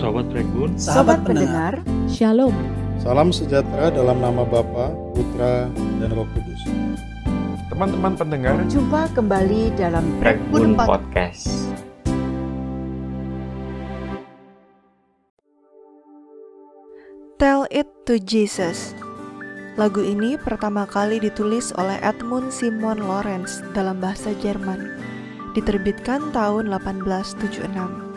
Sobat Breakbun, Sobat pendengar, Shalom. Salam sejahtera dalam nama Bapa, Putra, dan Roh Kudus. teman-teman pendengar, jumpa kembali dalam Breakbun Podcast. Podcast. Tell It to Jesus. Lagu ini pertama kali ditulis oleh Edmund Simon Lorenz dalam bahasa Jerman. Diterbitkan tahun 1876.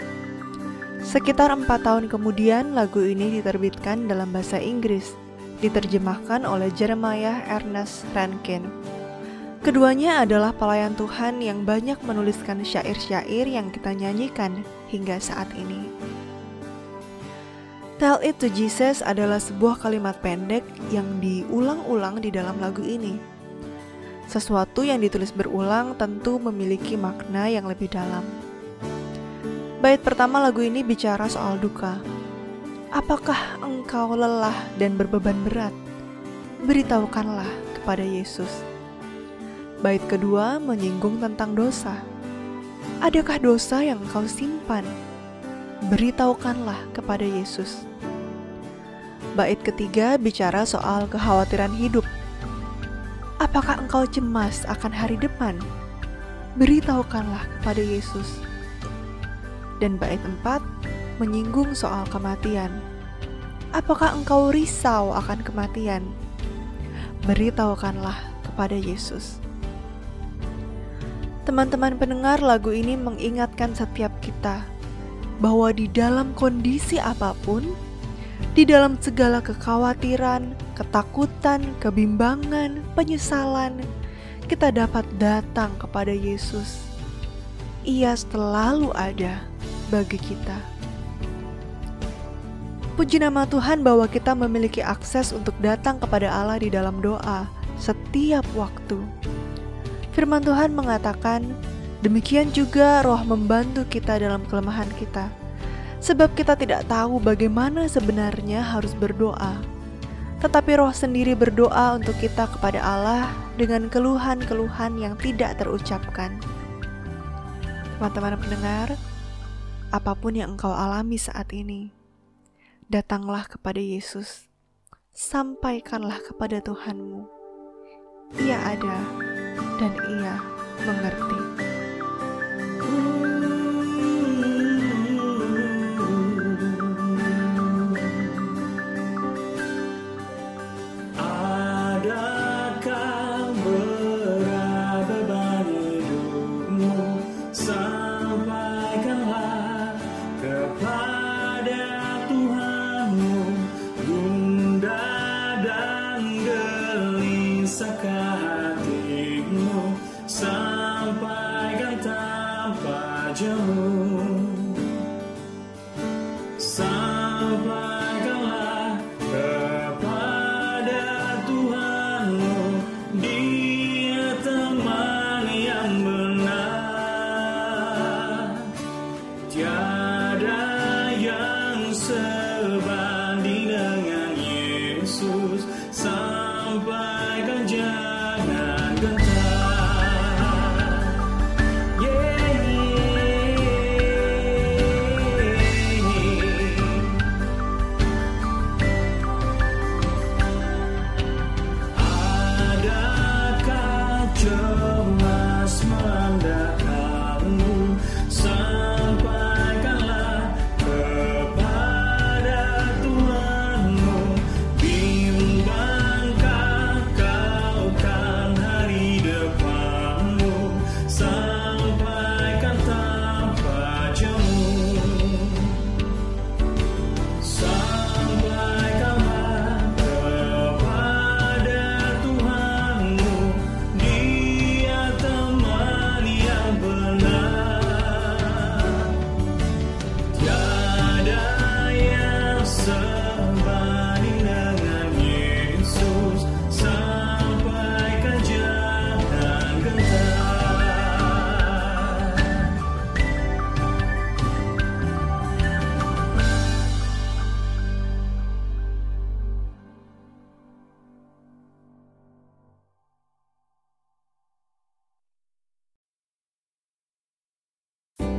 Sekitar empat tahun kemudian, lagu ini diterbitkan dalam bahasa Inggris, diterjemahkan oleh Jeremiah Ernest Rankin. Keduanya adalah pelayan Tuhan yang banyak menuliskan syair-syair yang kita nyanyikan hingga saat ini. Tell It to Jesus adalah sebuah kalimat pendek yang diulang-ulang di dalam lagu ini. Sesuatu yang ditulis berulang tentu memiliki makna yang lebih dalam. Bait pertama lagu ini bicara soal duka. Apakah engkau lelah dan berbeban berat? Beritahukanlah kepada Yesus. Bait kedua menyinggung tentang dosa. Adakah dosa yang engkau simpan? Beritahukanlah kepada Yesus. Bait ketiga bicara soal kekhawatiran hidup. Apakah engkau cemas akan hari depan? Beritahukanlah kepada Yesus. Dan bait empat menyinggung soal kematian. Apakah engkau risau akan kematian? Beritahukanlah kepada Yesus. Teman-teman pendengar lagu ini mengingatkan setiap kita bahwa di dalam kondisi apa pun, di dalam segala kekhawatiran, ketakutan, kebimbangan, penyesalan, kita dapat datang kepada Yesus. Ia selalu ada bagi kita. Puji nama Tuhan bahwa kita memiliki akses untuk datang kepada Allah di dalam doa setiap waktu. Firman Tuhan mengatakan, demikian juga roh membantu kita dalam kelemahan kita. Sebab kita tidak tahu bagaimana sebenarnya harus berdoa. Tetapi roh sendiri berdoa untuk kita kepada Allah dengan keluhan-keluhan yang tidak terucapkan. Teman-teman pendengar, apa pun yang engkau alami saat ini, datanglah kepada Yesus. Sampaikanlah kepada Tuhanmu. Ia ada dan ia mengerti.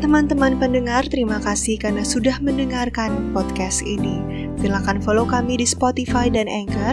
Teman-teman pendengar, terima kasih karena sudah mendengarkan podcast ini. Silakan follow kami di Spotify dan Anchor,